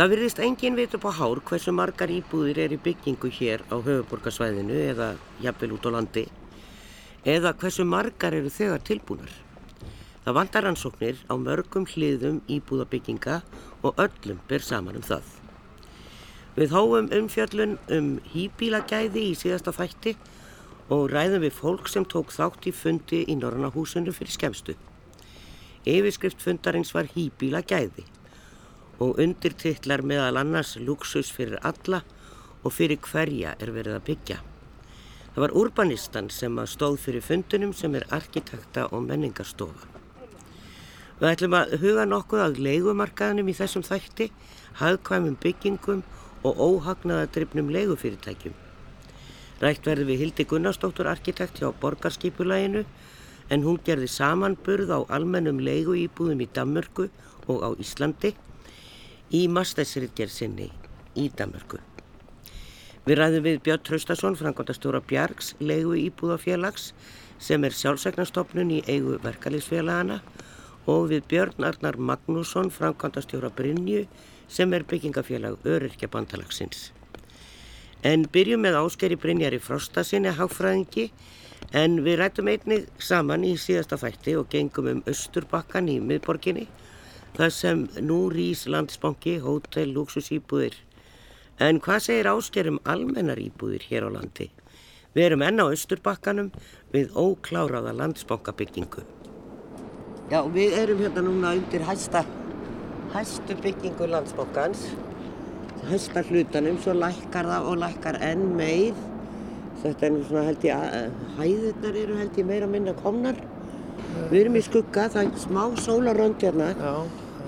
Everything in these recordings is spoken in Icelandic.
Það virðist engin vit upp á hár hversu margar íbúðir er í byggingu hér á höfuborgarsvæðinu eða jafnvel út á landi eða hversu margar eru þegar tilbúnar. Það vantar ansóknir á mörgum hliðum íbúðabygginga og öllum ber saman um það. Við hóum umfjöllun um hýbílagæði í síðasta þætti og ræðum við fólk sem tók þátt í fundi í Norrannahúsinu fyrir skemstu. Yfirskrift fundarins var hýbílagæði og undirtittlar meðal annars luxus fyrir alla og fyrir hverja er verið að byggja. Það var urbanistan sem að stóð fyrir fundunum sem er arkitekta og menningarstofa. Við ætlum að huga nokkuð að leigumarkaðunum í þessum þætti, hagkvæmum byggingum og óhagnaðadryfnum leigufyrirtækjum. Rætt verði við Hildi Gunnarsdóttur arkitekt hjá Borgarskipulæginu en hún gerði samanburð á almennum leiguýbúðum í Danmörku og á Íslandi í mastæsritgerð sinni í Danmörku. Við ræðum við Björn Traustason, frangotastjóra Bjargs, leigu íbúðafélags sem er sjálfsæknastofnun í eigu verkalýsfélagana og við Björn Arnar Magnússon, frangotastjóra Brynju sem er byggingafélag Öryrkja bandalagsins. En byrjum með áskeri Brynjar í Frostasinni hagfræðingi en við rættum einnig saman í síðasta þætti og gengum um Östurbakkan í miðborginni það sem nú rýs landsbanki, hótel, luxusýbúðir. En hvað segir áskerum almennar íbúðir hér á landi? Við erum enn á Östurbakkanum við ókláraða landsbankabyggingu. Já, við erum hérna núna undir hæsta, hæstu byggingu landsbankans, hæsta hlutanum, svo lækkar það og lækkar enn meir. Þetta er nú svona held ég að hæðirnar eru held ég meira minna komnar. Við erum í skugga, það er smá sólarönd hérna,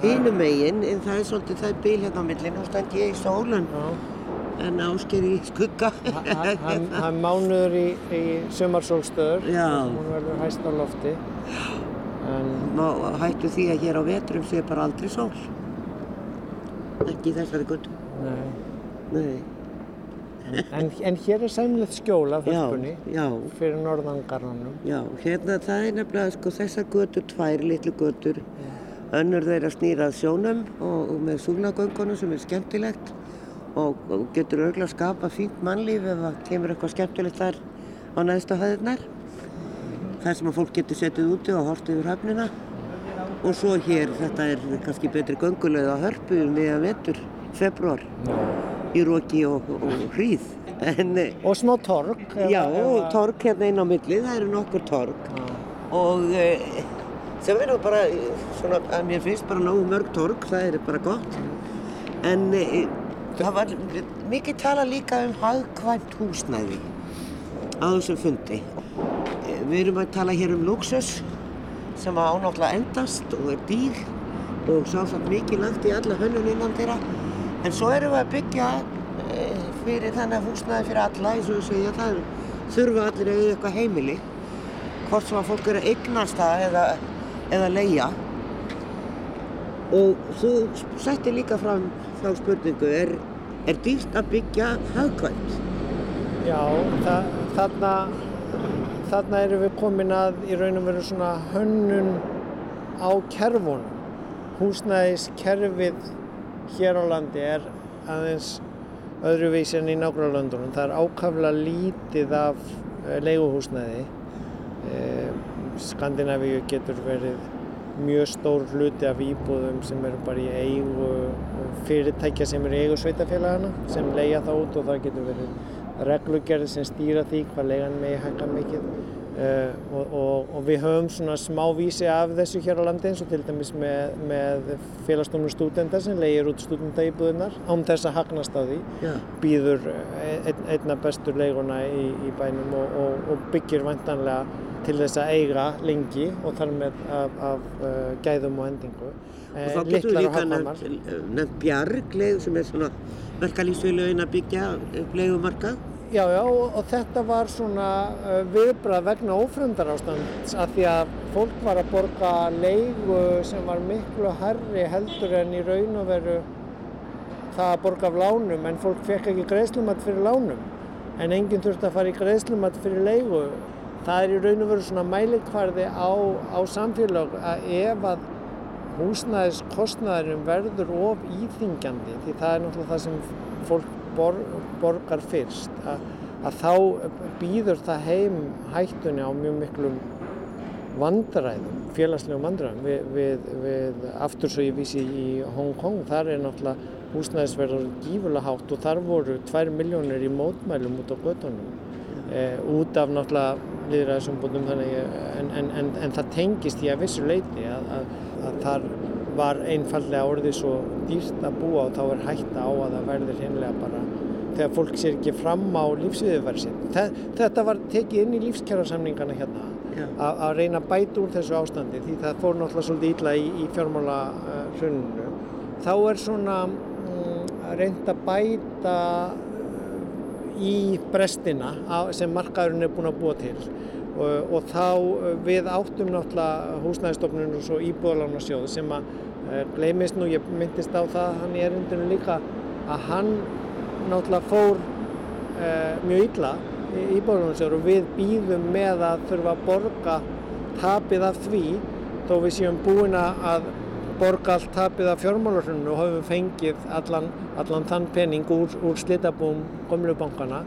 hínum megin, en það er svolítið, það er bíl hérna á millin, þá stend ég í sólan, en ásker í skugga. Hann er mánuður í, í sömarsólstöður, Já. hún verður hæst á lofti. En Má hættu því að hér á vetrum sé bara aldrei sól. Ekki þessari guttu. nei, Nei. En, en hér er sæmilegt skjól af Já, hörpunni já, fyrir norðangarnanum. já, hérna það er nefnilega sko þessar götur, tvær litlu götur, önnur þeirra snýrað sjónum og, og með súlagöngunum sem er skemmtilegt og, og getur örgulega að skapa fínt mannlíf ef það kemur eitthvað skemmtilegt þar á næðstu hæðirnar. Það sem að fólk getur setið úti og hort yfir höfnina og svo hér, þetta er kannski betri gönguleið á hörpu um meðan vetur, februar, í roki og, og hríð. En, eh, Og smá torg. Já, að- torg hérna inn á milli, það eru nokkur torg og e, sem er nú bara, eh, svona, að mér finnst bara nógu mörg torg, það er bara gott. En e, það var mikið tala líka um hagkvæmt húsnæði á þessum fundi. E, við erum að tala hér um luxus sem að ánáttúrulega endast og er dýr og sásamt mikið lagt í alla hönnun innan þeirra. En svo erum við að byggja e, fyrir þannig að húsnæði fyrir alla, eins og við segja, það þurfa allir að eitthvað heimili. Hvort sem að fólk eru að eignast það eða, eða leia. Og þú setti líka fram þá spurningu, er, er dýrt að byggja hagkvæmt? Já, þa þarna, þarna erum við komin að í raun og veru svona hönnun á kerfunum. Húsnæðiskerfið hér á landi er aðeins öðruvísi en í nágrálöndunum. Það er ákaflega lítið af eh, leiguhúsnæði. Eh, Skandinavíu getur verið mjög stór hluti af íbúðum sem eru bara í eigu fyrirtækja sem eru í eigu sveitafélagana sem leia það út og það getur verið reglugerði sem stýra því hvað leigan megi hækka mikið uh, og, og, og við höfum svona smá vísi af þessu hér á landi eins og til dæmis með, með félagsdómur stúdenda sem leigir út stúdendaíbúðunar án þess að hagnast á því Já. býður ein, einna bestur leiguna í, í bænum og, og, og byggir vantanlega til þess að eiga lengi og þar með af, af uh, gæðum og endingu. Og þá getur við líka nefnt, nefnt bjarg, leið, sem er svona verkalýsfélögin að byggja upp leigumarkað. Já, já, og, og þetta var svona uh, viðbrað vegna ófremdar ástands að því að fólk var að borga leigu sem var miklu herri heldur en í raun og veru það að borga af lánum en fólk fekk ekki greiðslumat fyrir lánum en enginn þurfti að fara í greiðslumat fyrir leigu. Það er í raun og veru svona mælikvarði á, á samfélag að ef að húsnæðiskostnæðurinn verður of íþingjandi því það er náttúrulega það sem fólk bor, borgar fyrst að, að þá býður það heim hættunni á mjög miklum vandræðum, félagslegum vandræðum við, við, við aftur svo ég vísi í Hong Kong, þar er náttúrulega húsnæðisverðar gífurlega hátt og þar voru 2 miljónir í mótmælum út á göttunum eh, út af náttúrulega líðræðisumbúndum en, en, en, en það tengist í að vissu leiti að, að, að þar var einfallega orðið svo dýrt að búa og þá er hætta á að það verður hinnlega bara þegar fólk sér ekki fram á lífsviðverðsinn. Þetta var tekið inn í lífskjárarsamningana hérna að reyna að bæta úr þessu ástandi því það fór náttúrulega svolítið ítla í, í fjármála uh, hrunnu. Þá er svona um, reynd að bæta í brestina sem markaðurinn er búin að búa til. Og, og þá eh, við áttum náttúrulega húsnæðistofnun og svo íbúðalánarsjóð sem að uh, gleymist nú, ég myndist á það hann í erindinu líka að hann náttúrulega fór uh, mjög illa í íbúðalánarsjóður og við býðum með að þurfa að borga tapið af því þó við séum búin að borga allt tapið af fjármálarhunnu og hafum fengið allan, allan þann penning úr, úr slitabúum komlubankana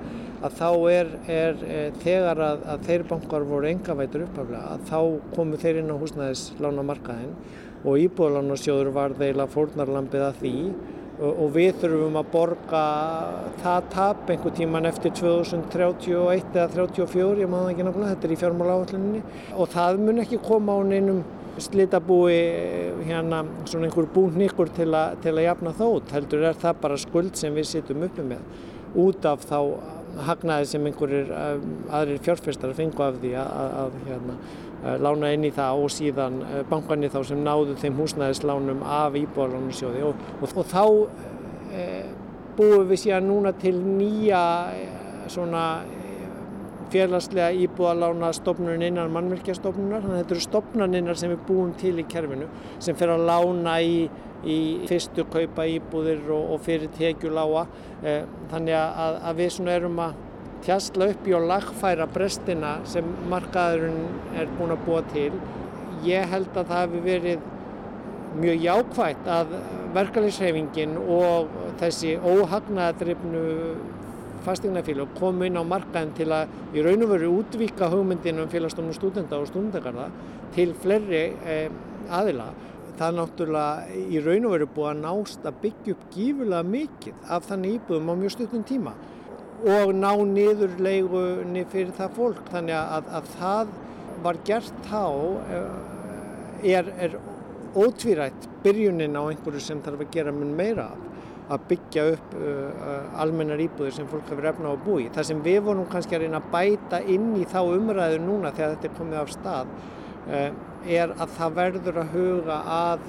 að þá er, er, er þegar að, að þeir bankar voru engavætur uppaflega að þá komu þeir inn á húsnæðislána markaðinn og íbúðalánarsjóður var þeila fórnarlampið að því. Og, og við þurfum að borga það tap einhver tíman eftir 2031 eða 34, ég maður ekki náttúrulega, þetta er í fjármála áalluninni og það mun ekki koma á neinum slitabúi hérna svona einhver búnníkur til, til að jafna þótt heldur er það bara skuld sem við sittum uppi með. Út af þá hagnaði sem einhverjir um, aðrir fjárfestar fengu af því að, að, að hérna, lána inn í það og síðan uh, bankanir þá sem náðu þeim húsnæðislánum af íbúðalánarsjóði og, og, og þá e, búum við síðan núna til nýja svona félagslega íbúðalána stofnun innan mannverkjastofnunar þannig að þetta eru stofnaninnar sem við búum til í kerfinu sem fer að lána í, í fyrstu kaupa íbúðir og, og fyrir tekjuláa eh, þannig að, að við svona erum að tjastla upp í og lagfæra brestina sem markaðurinn er búin að búa til. Ég held að það hefur verið mjög jákvægt að verkefliðsreyfingin og þessi óhagnaðadrifnu fastegnafélag kom inn á markaðin til að í raun og veru útvíka hugmyndin um félagsstofnum stúdenda og stúdendagarða til fleiri eh, aðila. Það er náttúrulega í raun og veru búið að nást að byggja upp gífulega mikið af þannig íbúðum á mjög stundum tíma og ná niður leigunni fyrir það fólk. Þannig að, að það var gert þá eh, er, er ótvírætt byrjunin á einhverju sem þarf að gera mun meira af að byggja upp uh, almennar íbúðir sem fólk hefur efna á að búi. Það sem við vorum kannski að reyna að bæta inn í þá umræðu núna þegar þetta er komið af stað uh, er að það verður að huga að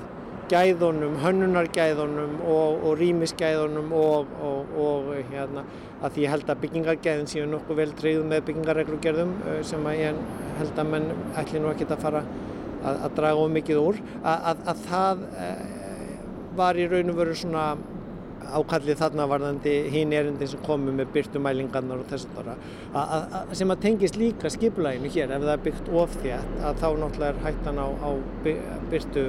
gæðunum, hönnunargæðunum og, og rýmisgæðunum og, og, og hérna, að ég held að byggingargæðin séu nokkuð vel treyðu með byggingarreglugerðum uh, sem að ég held að menn ætli nú ekki að fara að, að draga of mikið úr, að, að, að það uh, var í raun og veru svona ákallið þarna varðandi hín erindi sem komu með byrtumælingarnar og þess að sem að tengist líka skipulæginu hér ef það er byggt of þétt að þá náttúrulega er hættan á, á byrtu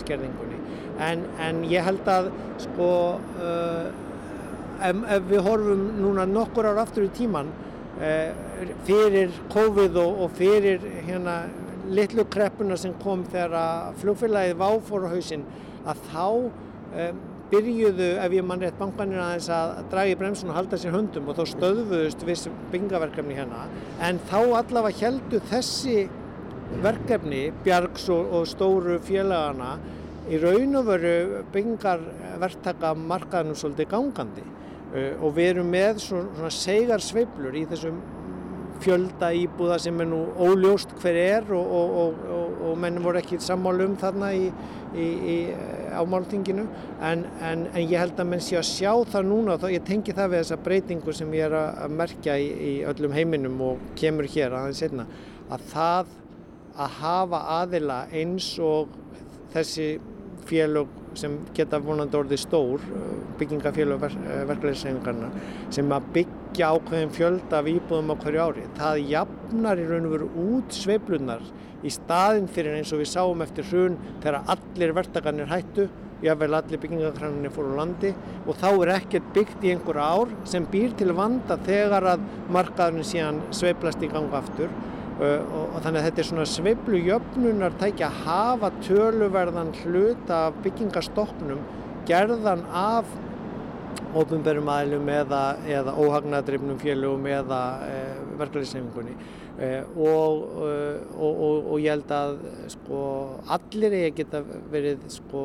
skerðingunni. En, en ég held að sko uh, ef, ef við horfum núna nokkur ár aftur í tíman uh, fyrir COVID og, og fyrir hérna litlu kreppuna sem kom þegar að flugfélagið váfór á hausinn að þá um, byrjuðu, ef ég mann rétt, bankanir aðeins að draga í bremsun og halda sér höndum og þá stöðfuðust viss byggingaverkefni hérna. En þá allavega heldu þessi verkefni, Bjargs og, og stóru félagana, í raun og veru byggingarverktaka markaðnum svolítið gangandi. Uh, og við erum með svona, svona segar sveiblur í þessum fjölda íbúða sem er nú óljóst hver er og, og, og, og menn voru ekki sammálu um þarna í, í, í ámáltinginu en, en, en ég held að menn sé að sjá það núna og ég tengi það við þessa breytingu sem ég er að merkja í, í öllum heiminum og kemur hér aðeins einna að það að hafa aðila eins og þessi félög sem geta vonandi orðið stór byggingafélög verkefliðssefingarna sem að byggja ákveðin fjölda af íbúðum á hverju ári. Það jafnar í raun og veru út sveiflunar í staðin fyrir eins og við sáum eftir hrun þegar allir vertakarnir hættu, jável allir byggingarkranninni fór á landi og þá er ekkert byggt í einhver ár sem býr til vanda þegar að markaðurinn síðan sveiflast í ganga aftur uh, og, og þannig að þetta er svona sveiflu jöfnunar tækja að hafa töluverðan hlut af byggingastokknum gerðan af ofinberum aðlum eða, eða óhagnadrifnum félögum eða e, verkefliðshefingunni e, og, og, og, og ég held að sko, allir er geta verið sko,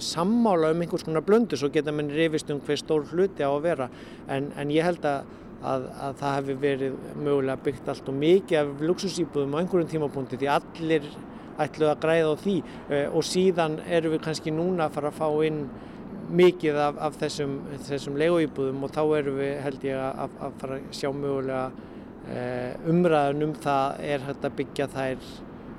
sammála um einhvers konar blöndu svo geta mann rifist um hver stór hluti á að vera. En, en ég held að, að, að það hefði verið mögulega byggt allt og mikið af luxusýbúðum á einhverjum tímapunkti því allir ætluð að græða á því. E, og síðan eru við kannski núna að fara að fá inn mikið af, af þessum, þessum legoýbúðum og þá erum við held ég að, að fara að sjá mögulega eh, umræðun um það er hægt að byggja þær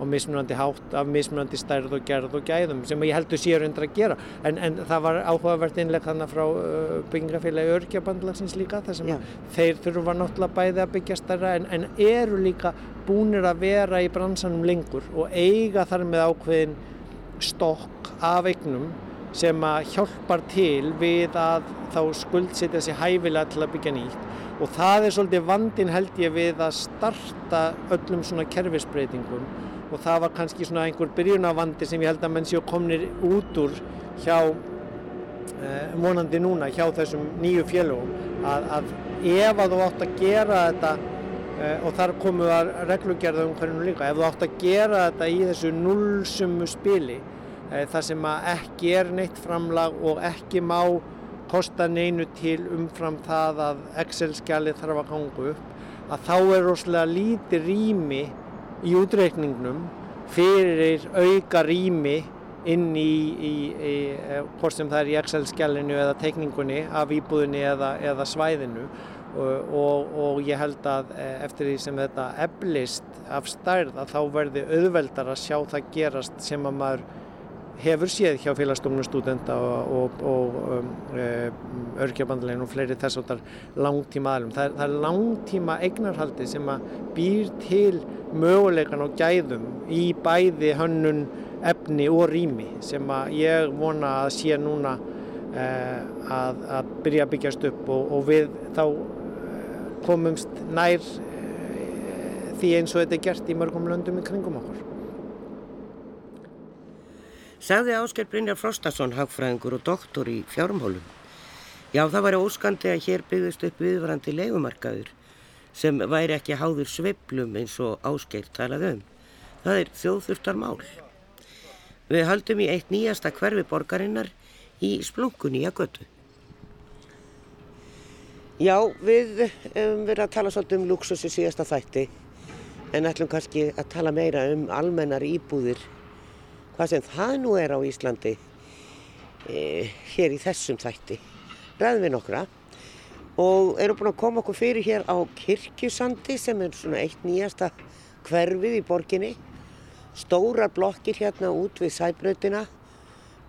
á mismunandi hátt af mismunandi stærð og gerð og gæðum sem ég heldur séur undir að gera. En, en það var áhugavert innleg þannig frá uh, byggingafélagi örkjabandlagsins líka þar sem þeir þurfa náttúrulega bæði að byggja stærra en, en eru líka búinir að vera í bransanum lengur og eiga þar með ákveðin stokk af eignum sem að hjálpar til við að þá skuldsetja sér hæfilega til að byggja nýtt. Og það er svolítið vandin held ég við að starta öllum svona kerfisbreytingum og það var kannski svona einhver byrjunavandi sem ég held að menn séu komnir út úr hjá eh, vonandi núna hjá þessum nýju félögum. Að, að ef að þú átt að gera þetta eh, og þar komu að reglugerða um hverjum líka, ef þú átt að gera þetta í þessu nullsumu spili Eh, þar sem að ekki er neitt framlag og ekki má kosta neinu til umfram það að Excel-skjalið þarf að ganga upp að þá er rosalega lítið rými í útreikningnum fyrir auka rými inn í, eh, hvort sem það er í Excel-skjalinu eða teikningunni af íbúðinni eða, eða svæðinu. Og, og, og ég held að eh, eftir því sem þetta eflist af stærð að þá verði auðveldar að sjá það gerast sem að maður hefur séð hjá félagsstofnum stúdenta og, og, og um, e, örkjabandlegin og fleiri þess að það er langtíma aðlum. Það er, það er langtíma eignarhaldi sem að býr til möguleikan og gæðum í bæði hönnun, efni og rými sem að ég vona að sé núna e, að, að byrja að byggjast upp og, og við þá e, komumst nær því eins og þetta er gert í mörgum löndum í kringum okkur. Sagði Ásker Brynjar Frostason, hagfræðingur og doktor í fjármálum. Já, það væri óskandi að hér byggðist upp viðvarandi leikumarkaður sem væri ekki háður sveiblum eins og Ásker talaði um. Það er þjóðþurftar mál. Við höldum í eitt nýjasta hverfi borgarinnar í splunkunni að götu. Já, við hefum verið að tala svolítið um luxus í síðasta þætti en ætlum kannski að tala meira um almennar íbúðir hvað sem það nú er á Íslandi e, hér í þessum þætti. Ræðum við nokkra og erum búin að koma okkur fyrir hér á Kirkjusandi sem er svona eitt nýjasta hverfið í borginni. Stórar blokkir hérna út við sæbröðina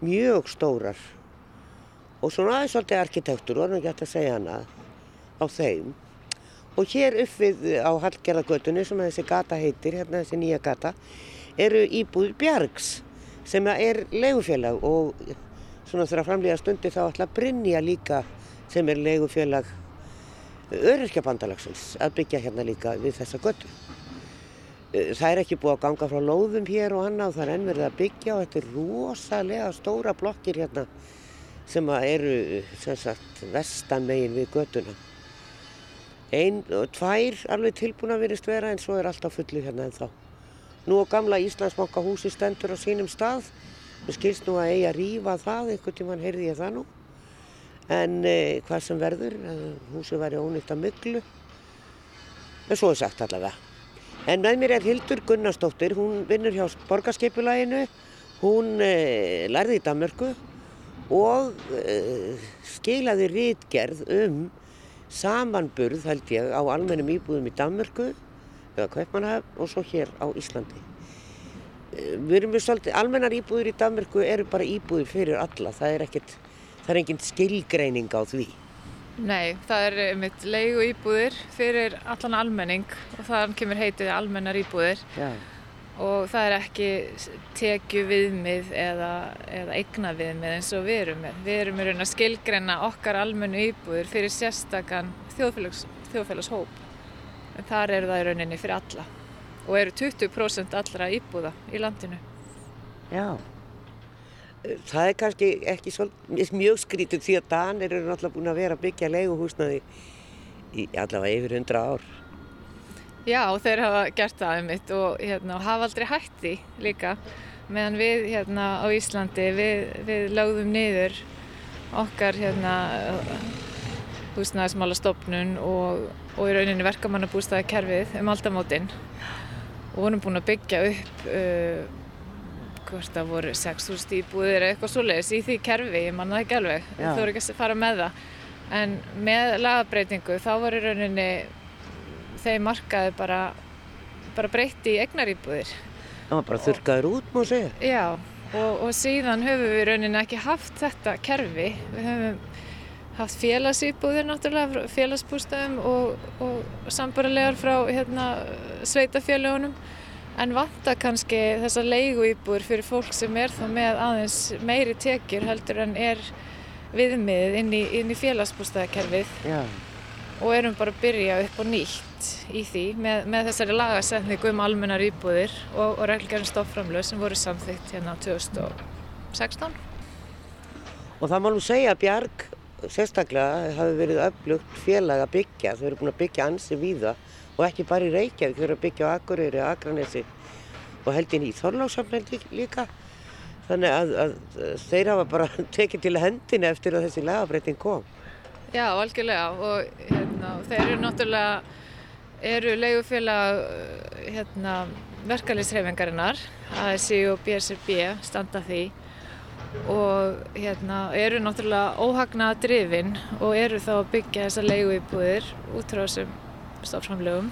mjög stórar. Og svona aðeins svolítið arkitektur, vorum ekki hægt að segja hana á þeim. Og hér upp við á Hallgerðagötunni sem þessi gata heitir, hérna þessi nýja gata eru íbúð Bjargs sem er legufélag og svona þegar framlega stundi þá ætla að Brynja líka sem er legufélag öryrkjabandalagsins að byggja hérna líka við þessa göttu. Það er ekki búið að ganga frá lóðum hér og annað og það er ennverðið að byggja og þetta er rosalega stóra blokkir hérna sem eru sem sagt vestan megin við göttuna. Einn og tvær alveg tilbúin að verist vera en svo er allt á fullu hérna en þá. Nú á gamla Íslandsbanka húsi stendur á sínum stað. Mér skilst nú að eigi að rýfa það, einhvern tíman heyrði ég það nú. En eh, hvað sem verður, húsi væri ónýtt að mygglu. En svo er sagt allavega. En með mér er Hildur Gunnarsdóttir, hún vinnur hjá borgarskipulæginu, hún eh, lærði í Danmörku og eh, skilaði rítgerð um samanburð held ég á almennum íbúðum í Danmörku eða Kaupmannhaf og svo hér á Íslandi. Eh, við erum við svolítið, almennar íbúður í Danmörku eru bara íbúður fyrir alla, það er ekkert, það er enginn skilgreining á því. Nei, það er einmitt leigu íbúðir fyrir allan almenning og þaðan kemur heitið almennar íbúðir Já. og það er ekki tekju viðmið eða, eða eigna viðmið eins og við erum með. Við erum í raun að skilgreina okkar almennu íbúðir fyrir sérstakann þjóðfélags, þjóðfélagshóp. En þar eru það í rauninni fyrir alla og eru 20% allra íbúða í landinu. Já. Það er kannski ekki mjög skrítið því að Danir eru náttúrulega búin að vera að byggja leiguhúsnaði í allavega yfir 100 ár. Já, þeir hafa gert það um mitt og hérna, hafa aldrei hætti líka. Meðan við hérna á Íslandi, við, við lögðum niður okkar hérna húsnæðismála stopnun og, og í rauninni verkamannabústaði kerfið um aldamótin og vorum búin að byggja upp uh, hvort það voru 6.000 íbúðir eða eitthvað svoleiðis í því kerfi, ég manna það ekki alveg, þú voru ekki að fara með það. En með lagabreitingu þá var í rauninni þeim markaði bara, bara breytti í egnaríbúðir. Það var bara þurrkaður út, má segja. Já, og, og síðan höfum við í rauninni ekki haft þetta kerfi. Við höfum haft félagsýbúðir náttúrulega, frá félagsbústöðum og, og sambarilegar frá hérna, sveitafélagunum. En vantar kannski þessa leiguýbúður fyrir fólk sem er þá með aðeins meiri tekjur heldur en er viðmiðið inn í, í félagsbústæðakerfið Já. og erum bara að byrja upp á nýtt í því með, með þessari lagasetningu um almennar íbúðir og, og reglgerðin stofframlöð sem voru samþygt hérna 2016. Og það má nú segja Bjarg sérstaklega hafi verið öflugt félag að byggja. Þau eru búin að byggja ansi víða og ekki bara í Reykjavík, þau eru að byggja á Akureyri, Akranesi og heldin í Þorláksafn líka. Þannig að, að, þeir hafa bara tekið til hendina eftir að þessi lagabreiting kom. Já, algjörlega og hérna, þeir eru náttúrulega eru leigufélag hérna, verkalýsreifingarinnar ASI og BSRB standa því og hérna, eru náttúrulega óhagnaða drifin og eru þá að byggja þessa leiguýbúðir út frá þessum stofnframlegum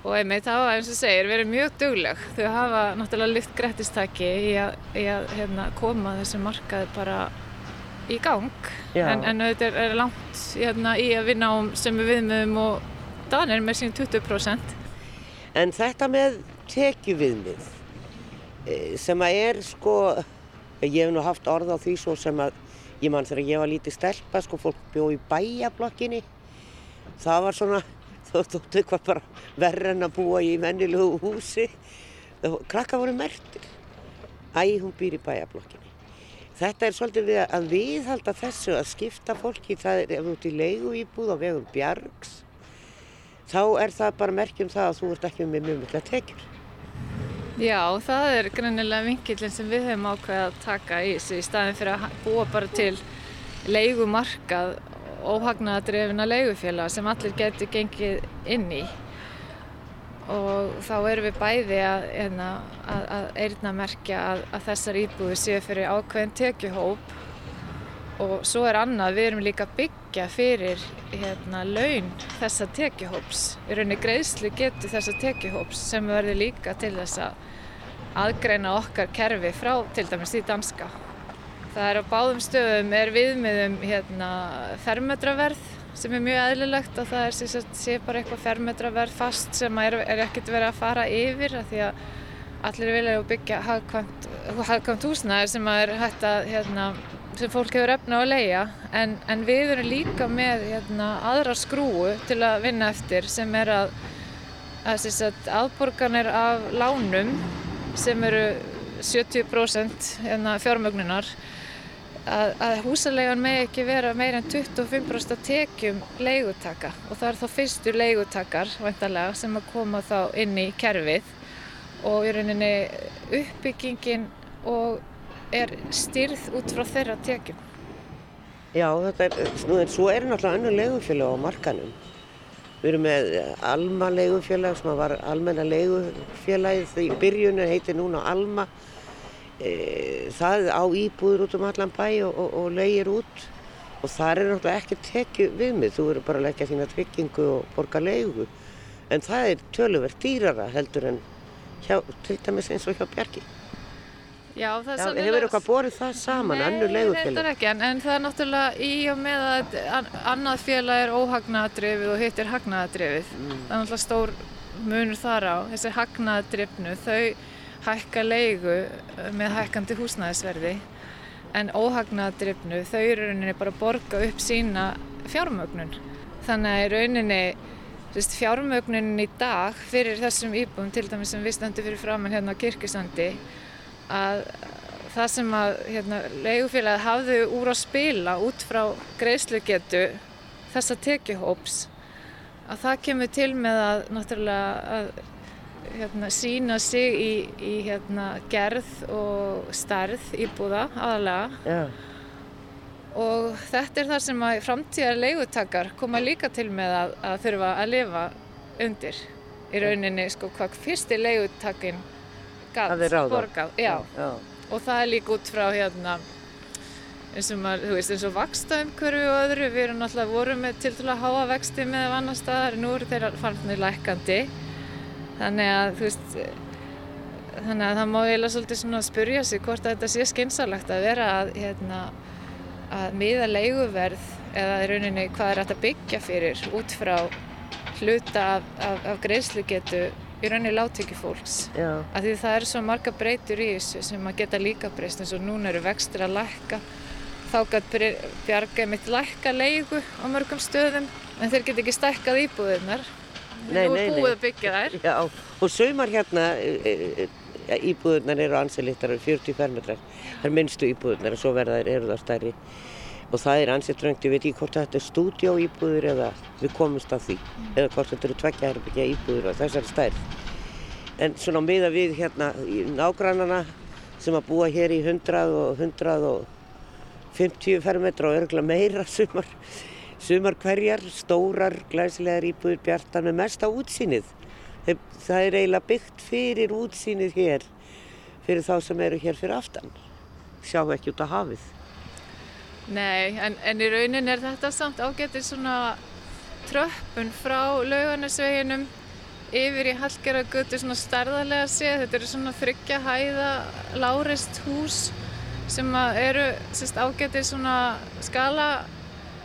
og einmitt hafa eins og segir verið mjög dugleg. Þau hafa náttúrulega lyft grettistaki í að, í að hérna, koma þessu markað bara í gang. En, en þetta er, er langt hérna, í að vinna um sem við viðmiðum og Danir með sín 20% En þetta með tekjuviðmið eh, sem að er sko, ég hef nú haft orð á því svo sem að ég mann þegar ég var lítið stelpa sko, fólk bjó í bæjablokkinni, það var svona, þó þóttu eitthvað bara verra en að búa í mennilegu húsi, krakka voru mertir, æ, hún býr í bæjablokkinni. Þetta er svolítið við að viðhalda þessu að skipta fólki, það er ef þú ert í leigu íbúð á vegum bjargs, þá er það bara merkjum það að þú ert ekki með mjög mikla tekjur. Já, það er greinilega vinkillin sem við höfum ákveðið að taka í þessu í staðin fyrir að búa bara til leigumarkað óhagnaðadrefina leigufélag sem allir getur gengið inn í. Og þá erum við bæði að, hérna, að, að eirna merkja að, að þessar íbúður séu fyrir ákveðin tekjuhóp. Og svo er annað, við erum líka að byggja fyrir hérna, laun þessa tekjuhóps, í rauninni greiðslu getur þessa tekjuhóps sem verður líka til þess að aðgreina okkar kerfi frá til dæmis því danska. Það er á báðum stöðum er viðmiðum hérna, fermetraverð sem er mjög eðlilegt að það er sagt, sé bara eitthvað fermetraverð fast sem er, er ekkert verið að fara yfir af því að allir vilja að byggja hagkvæmt, hagkvæmt húsnæður sem að er hægt að hérna, sem fólk hefur efna á að leia en, en við erum líka með hérna, aðra skrúu til að vinna eftir sem er að, að aðborganir af lánum sem eru 70% hérna, fjármögnunar að, að húsalegan með ekki vera meira en 25% af tekjum leigutaka og það er þá fyrstu leigutakar væntalega sem að koma þá inn í kerfið og í rauninni uppbyggingin og er styrð út frá þeirra tekjum. Já, þetta er, nú, svo er náttúrulega önnur leigufélag á markanum. Við erum með Alma leigufélag sem var almenna leigufélagið í byrjunu, heitir núna Alma. E, það á íbúður út um allan bæ og, og, og leigir út og það er náttúrulega ekki tekið viðmið, þú verður bara að leggja þína tryggingu og borga leigu. En það er töluvert dýrara heldur en hjá, til dæmis eins og hjá Bjarki. Já, það er Já, sennilega- hefur eitthvað borið það saman, önnur Nei, leigufélag? reyndar ekki, en, en það er náttúrulega í og með að an- annað félag er óhagnaðadrifið og hitt er hagnaðadrifið. Mm. Það er náttúrulega stór munur þar á. Þessi hagnaðadrifnu, þau hækka leigu með hækkandi húsnæðisverði en óhagnaðadrifnu, þau eru rauninni bara að borga upp sína fjármögnun. Þannig að rauninni fjármögnunin í dag fyrir þessum íbúum, til dæmis sem við stöndum fyrir framann hérna að það sem að hérna, leigufélagið hafði úr að spila út frá greiðslugetu þessa tekjuhóps að það kemur til með að náttúrulega að hérna, sína sig í, í hérna, gerð og stærð íbúða aðalega Já, og þetta er það sem að framtíðar leigutakar koma líka til með að, að þurfa að lifa undir. Í rauninni sko hvað fyrsti leigutakinn Ráða. borgað. Já, já. og það er líka út frá hérna eins og maður, veist, eins og vakstaumhverfi og öðru, við erum náttúrulega voru með til að háa vexti með annar staðar nú eru þeirra farnir lækandi þannig að þú veist þannig að það má eiginlega svolítið svona spurja sig hvort að þetta sé skynsalegt að vera að hérna að miða leiguverð eða í rauninni hvað er að byggja fyrir út frá hluta af, af, af greiðslugetu í rauninni láttökjufólks já. að því það eru svo marga breytur í þessu sem að geta líka breyst eins og núna eru vextir að lækka þá gæt bjarga mitt lækka leigu á mörgum stöðum en þeir get ekki stækkað íbúðirnar Nei, nú nei, er nei. búið að byggja þær Já, og saumar hérna, e, e, e, íbúðunar eru ansilittar, 40 fermetrar. Það er minnstu íbúðunar og svo verða þær eru það stærri. Og það er ansilt röngt, ég veit ekki hvort þetta er stúdjó íbúður eða við komumst að því. Eða hvort þetta eru tveggja herbyggja íbúður og þessar stærð. En svona miða við hérna nágrannana sem að búa hér í 100 og 150 fermetra og örgulega meira sumar, sumar hverjar, stórar, glæsilegar íbúður bjartar með mesta útsýnið. Það er eiginlega byggt fyrir útsýnið hér, fyrir þá sem eru hér fyrir aftan. Sjá ekki út á hafið. Nei, en, en í raunin er þetta samt ágætið svona tröppun frá laugarnesveginum yfir í Hallgerðargötu svona stærðarlega séð. Þetta eru svona þryggja hæða lárist hús sem eru sérst, ágætið svona skala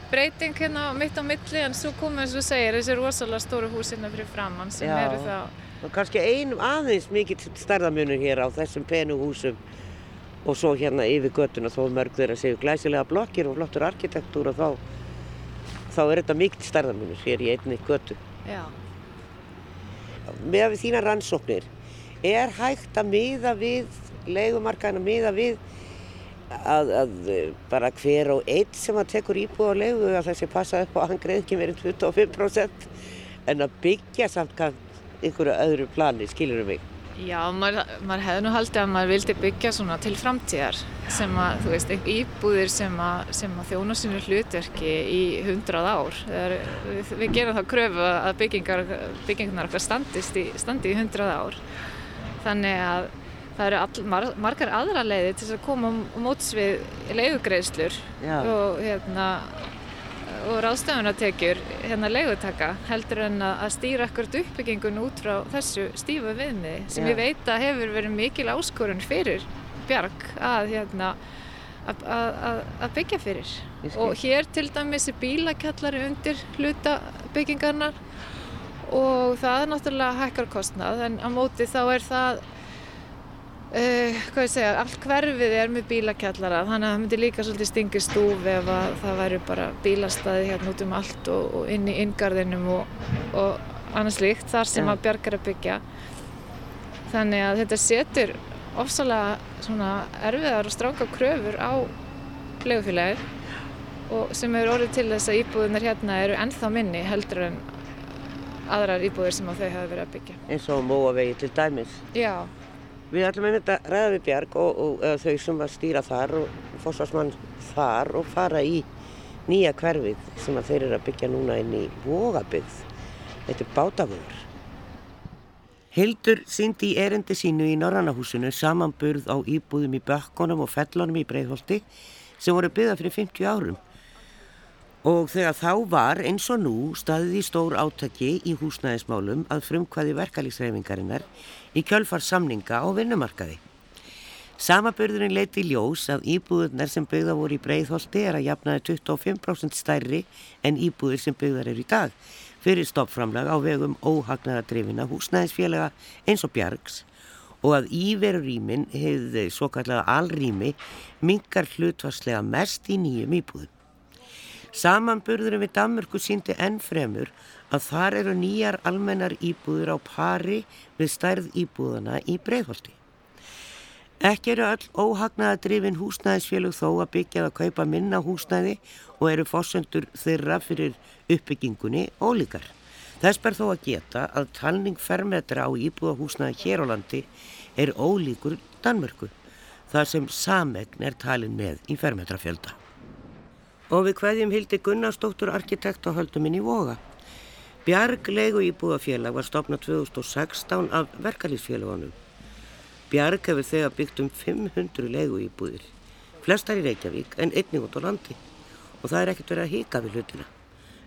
breyting hérna mitt á milli en svo komum eins og segir þessi rosalega stóru hús hérna fyrir framann sem Já. eru þá Og kannski einum aðeins mikill stærðamunur hér á þessum penu húsum og svo hérna yfir göttuna þó mörg þeirra séu glæsilega blokkir og flottur arkitektúr og þá, þá er þetta mikill stærðamunur hér í einni göttu. Já. Með við þína rannsóknir, er hægt að miða við leigumarkaðin að miða við að, að bara hver og einn sem að tekur íbúð á leigu að þessi passa upp á að hann greið ekki meira en 25% en að byggja samt kann einhverju öðru plani, skilur mig. Já, maður, maður hefði nú haldið að maður vildi byggja svona til framtíðar sem að, þú veist, íbúðir sem að, sem að þjóna sinu hlutverki í hundrað ár. Er, við, við gerum þá kröfu að byggingar, byggingarnar okkar standist í, standi í hundrað ár. Þannig að það eru all, mar, margar aðra leiði til að koma á móts við leigugreiðslur Já. og hérna og ráðstöfunartekjur hérna leigutaka heldur en að stýra ekkert uppbyggingun út frá þessu stífu viðmiði sem Já. ég veit að hefur verið mikil áskorun fyrir Bjarg að, hérna, að, byggja fyrir og hér til dæmis er bílakjallari undir hluta byggingarnar og það er náttúrulega hækkar kostnað en á móti þá er það Uh, hvað ég segja, allt hverfið er með bílakjallara þannig að það myndi líka svolítið stingi stúf ef að það væri bara bílastæði hérna út um allt og, og inn í inngarðinum og, og annars líkt þar sem að bjargar að byggja. Þannig að þetta setur ofsalega svona erfiðar og stráka kröfur á legufélagið og sem eru orðið til þess að íbúðunar hérna eru ennþá minni heldur en aðrar íbúðir sem að þau hafa verið að byggja. Eins og móavegi til dæmis. Já, Við ætlum einmitt að ræða við Bjarg og, og eða þau sem að stýra þar og fórsvarsmann þar og fara í nýja hverfið sem að þeir eru að byggja núna inn í Vogabygð. Þetta er bátaföður. Hildur síndi í erindi sínu í Norrannahúsinu samanburð á íbúðum í Bökkunum og Fellunum í Breiðholti sem voru byggða fyrir 50 árum. Og þegar þá var eins og nú staðið í stór átaki í húsnæðismálum að frumkvæði verkalýsreifingarinnar í kjölfar samninga á vinnumarkaði. Samaburðurinn leiti í ljós að íbúðunar sem byggða voru í Breiðholti er að jafnaði 25% stærri en íbúður sem byggðar eru í dag fyrir stoppframlag á vegum óhagnaðadrifina húsnæðisfélaga eins og Bjargs og að íverurýmin hefði svo kallega alrými mingar hlutvarslega mest í nýjum íbúðum. Samanburðurinn við Danmörku síndi enn fremur að þar eru nýjar almennar íbúður á pari við stærð íbúðana í Breiðholti. Ekki eru öll óhagnaða drifin húsnæðisfélug þó að byggja að kaupa minna húsnæði og eru fósendur þeirra fyrir uppbyggingunni ólíkar. Þess ber þó að geta að talning fermetra á íbúðahúsnæði hér á landi er ólíkur Danmörku, þar sem samegn er talin með í fermetrafjölda. Og við hverjum hildi Gunnarsdóttur arkitekt á hölduminn í Voga. Bjarg leigu íbúðafélag var stopnað 2016 af verkalýsfélagunum Bjarg hefur þegar byggt um 500 legu íbúðir, flestar í Reykjavík en einnig út á landi og það er ekkert verið að hika við hlutina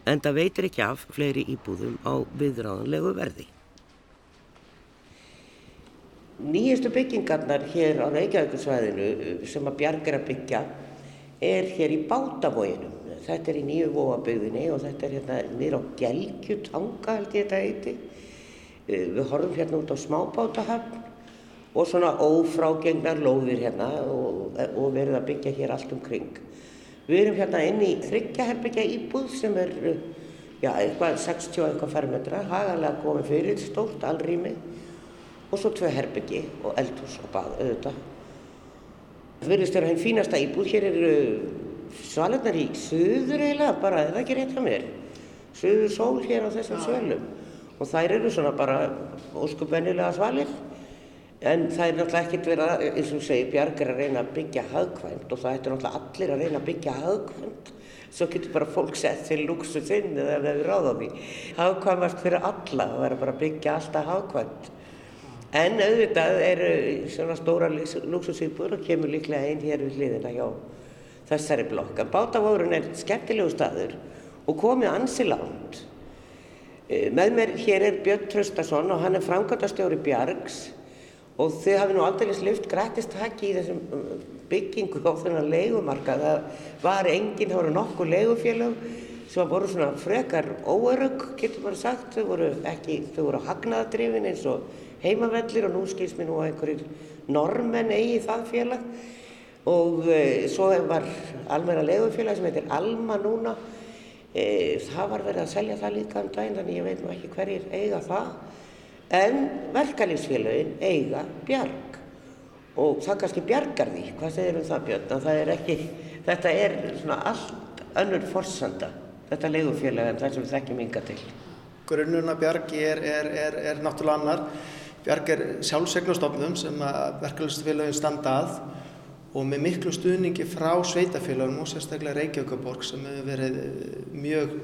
en það veitir ekki af fleiri íbúðum á viðráðanlegu verði. Nýjastu byggingarnar hér á Reykjavíkusvæðinu sem að Bjarg er að byggja er hér í Bátavóginum. Þetta er í nýju vóabögðinni og þetta er hérna nýra á Gelgjutanga held ég þetta heiti. Við horfum hérna út á smábátahöfn og svona ófrágengnar lóðir hérna og, og verið að byggja hér allt umkring. Við erum hérna inn í þryggjaherbyggja íbúð sem er já, eitthvað 60 eitthvað fermetra, hagalega komið fyrir, stórt alrými og svo tvei herbyggi og eldhús og bað auðvitað. Það verðist vera henn fínasta íbúð, hér eru svalinnar í söður eiginlega bara, eða ekki rétt á mér, söður sól hér á þessum sölum og þær eru svona bara óskupennilega svalir En það er náttúrulega ekkert verið að, eins og segir, Bjarg er að reyna að byggja hagkvæmt og það ættir náttúrulega allir að reyna að byggja hagkvæmt. Svo getur bara fólk sett til luxu þinn eða við ráðum í. Hagkvæmast fyrir alla, það verður bara að byggja alltaf hagkvæmt. En auðvitað eru svona stóra luxusýpur og kemur líklega einn hér við hliðina hjá þessari blokk. En Bátavórun er skemmtilegu staður og komið ansi langt. Eh, með mér hér er Björn Traustason og hann er framkvæmtastjóri Bjargs og þau hafi nú aldrei slift grætist takki í þessum uh, byggingu á þennan leigumarka. Það var enginn, það voru nokkuð leigufélög sem voru svona frekar óerug, getur maður sagt. Þau voru ekki, þau voru hagnaðadrifin eins og heimavellir og nú skilst mér nú að einhverjir normenn eigi það félag. Og e, svo var almenna leigufélag sem heitir Alma núna. E, það var verið að selja það líka um daginn, þannig ég veit nú ekki hverjir eiga það. En verkalýfsfélagin eiga bjarg. Og það kannski bjargar því, hvað segir um það Björn, að það er ekki, þetta er svona allt önnur forsanda, þetta leigufélag en það sem við þekkjum ynga til. Grunnuna bjargi er, er, er, er náttúrulega annar, bjarg er sjálfsegnastofnum sem verkalýfsfélagin standa að og með miklu stuðningi frá sveitafélagum og sérstaklega Reykjavíkaborg sem hefur verið mjög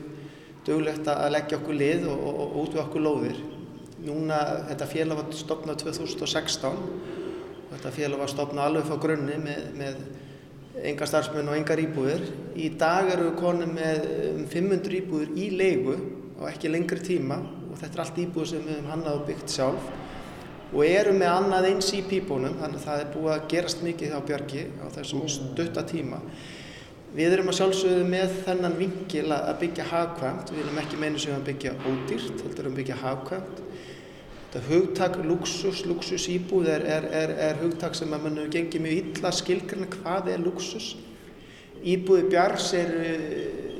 duglegt að leggja okkur lið og, og, og út við okkur lóðir. Núna, þetta félag var stopnað 2016 og þetta félag var stopnað alveg frá grunni með, með enga starfsmenn og engar íbúðir. Í dag eru við konið með um 500 íbúðir í leigu og ekki lengri tíma og þetta er allt íbúður sem við hefum hannað og byggt sjálf og eru með annað eins í pípunum þannig að það er búið að gerast mikið á Björgi á þessum stutta tíma. Við erum að sjálfsögðu með þennan vingil að byggja hagkvæmt, við erum ekki meinu sem að byggja ódýrt, heldur að byggja hagkvæmt Þetta hugtak luxus, luxus íbúð er, er, er, er hugtak sem að mann gengið mjög illa skilgruna hvað er luxus. Íbúði bjars er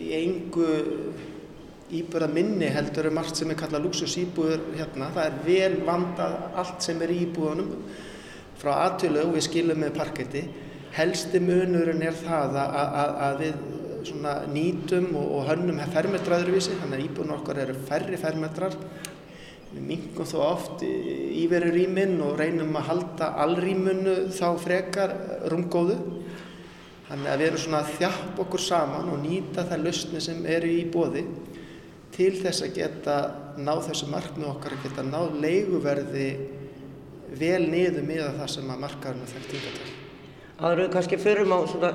í engu íbúða minni heldur er margt sem er kallað luxus íbúður hérna. Það er vel vandað allt sem er íbúðunum frá aðtölu og við skilum með parketti. Helsti munurinn er það að, að, að við nýtum og, og hönnum fermetraðurvísi, þannig að íbúðun okkar eru færri fermetrar Við mingum þó oft íveru rýminn og reynum að halda allrýmunu þá frekar rungóðu. Þannig að við erum svona að þjapp okkur saman og nýta það lausni sem eru í bóði til þess að geta náð þessu markmið okkar að geta náð leiguverði vel niður með það sem að markaðurna yngar til. Það eru kannski förum á svona,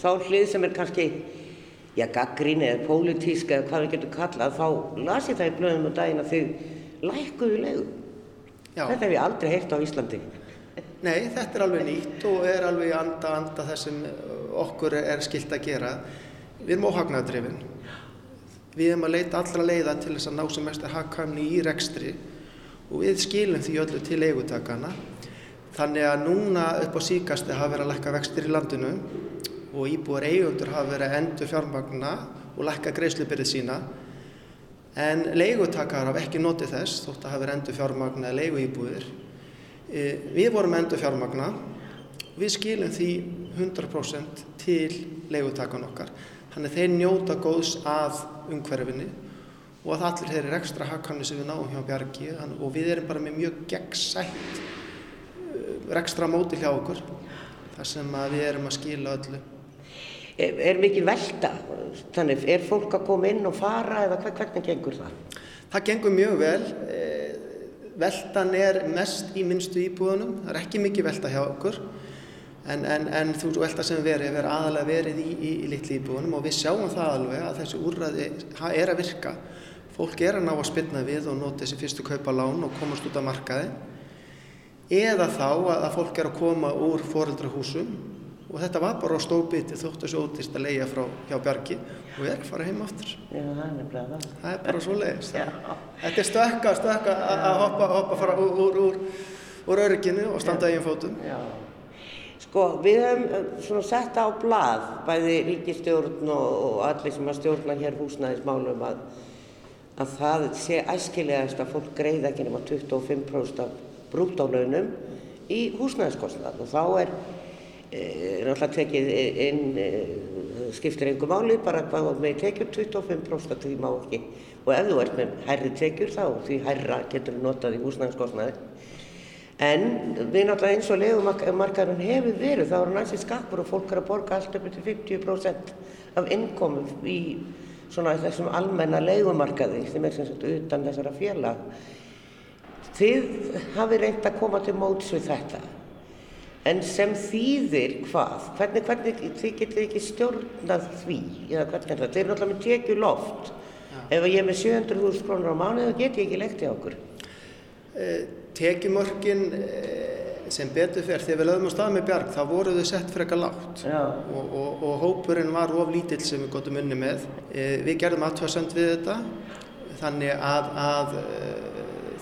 þá hlið sem er kannski já, gaggrín eða pólitísk eða hvað við getum kallað, þá las ég það í blöðum og daginn að þið lækkuðu leiðu. Já. Þetta hef ég aldrei heyrt á Íslandi. Nei, þetta er alveg nýtt og er alveg anda, anda þess sem okkur er skilt að gera. Við erum óhagnaðadrifin. Við erum að leita allra leiða til þess að ná sem mest að hagkvæmni í rekstri og við skilum því öllu til eigutakana. Þannig að núna upp á síkasti hafa verið að lækka vextir í landinu og íbúar eigundur hafa verið að endur fjármagna og lækka greiðslubyrðið sína. En leigutakar hafa ekki notið þess þótt að hafa verið endur fjármagna eða leiguíbúðir. E, við vorum endur fjármagna, við skilum því 100% til leigutakan okkar. Þannig að þeir njóta góðs að umhverfinni og að allir þeir eru ekstra hakkanni sem við náum hjá Bjargi og við erum bara með mjög gegnsætt ekstra móti hjá okkur þar sem við erum að skila öllu. Er, er mikil velta? Þannig, er fólk að koma inn og fara eða hvernig gengur það? Það gengur mjög vel. Veltan er mest í minnstu íbúðunum, það er ekki mikið velta hjá okkur en, en, en þú velta sem verið er aðalega verið í, í, í litli íbúðunum og við sjáum það alveg að þessi úrræði er að virka. Fólk er að ná að spilna við og nota þessi fyrstu kaupa lán og komast út af markaði eða þá að fólk er að koma úr foreldrahúsum og þetta var bara á stóðbiti þótt þessu ótist að leia frá hjá Bjarki og við erum að fara heim aftur. Já, það er nefnilega það. Það er bara svo leiðist. Þetta er stökka, stökka að hoppa, hoppa fara úr, úr, úr, úr örygginu og standa eigin fótum. Já. Sko, við hefum svona sett á blað, bæði ríkistjórn og, og allir sem að stjórna hér húsnæðismálum að, að það sé æskilegast að fólk greiða ekki nema 25% af brúttálögnum í húsnæðiskostnað. Og þá er e, náttúrulega tekið inn e, skiptir einhver máli bara hvað með tekjur 25% því má ekki. Og ef þú ert með hærri tekjur þá því hærra getur þú notað í húsnæðiskostnaði en við náttúrulega eins og legumarkaðurinn hefur verið þá er næsið skapur og fólk er að borga allt upp til 50% af innkomum í svona þessum almenna legumarkaði sem er sem sagt utan þessara félag Þið hafi reynd að koma til móts við þetta, en sem þýðir hvað? Hvernig, hvernig þið getur ekki stjórnað því, eða hvernig er það? Þið eru náttúrulega með tekju loft. Ja. Ef ég er með 700.000 krónur á mánu, þá get ég ekki lekt í okkur. Eh, Tekjumörkin eh, sem betur fyrr, þegar við lögum á stað með Bjarg, þá voru þau sett fyrir eitthvað lágt og, og, og hópurinn var of lítill sem við gotum unni með. Eh, við gerðum aðtöðsend við þetta, þannig að, að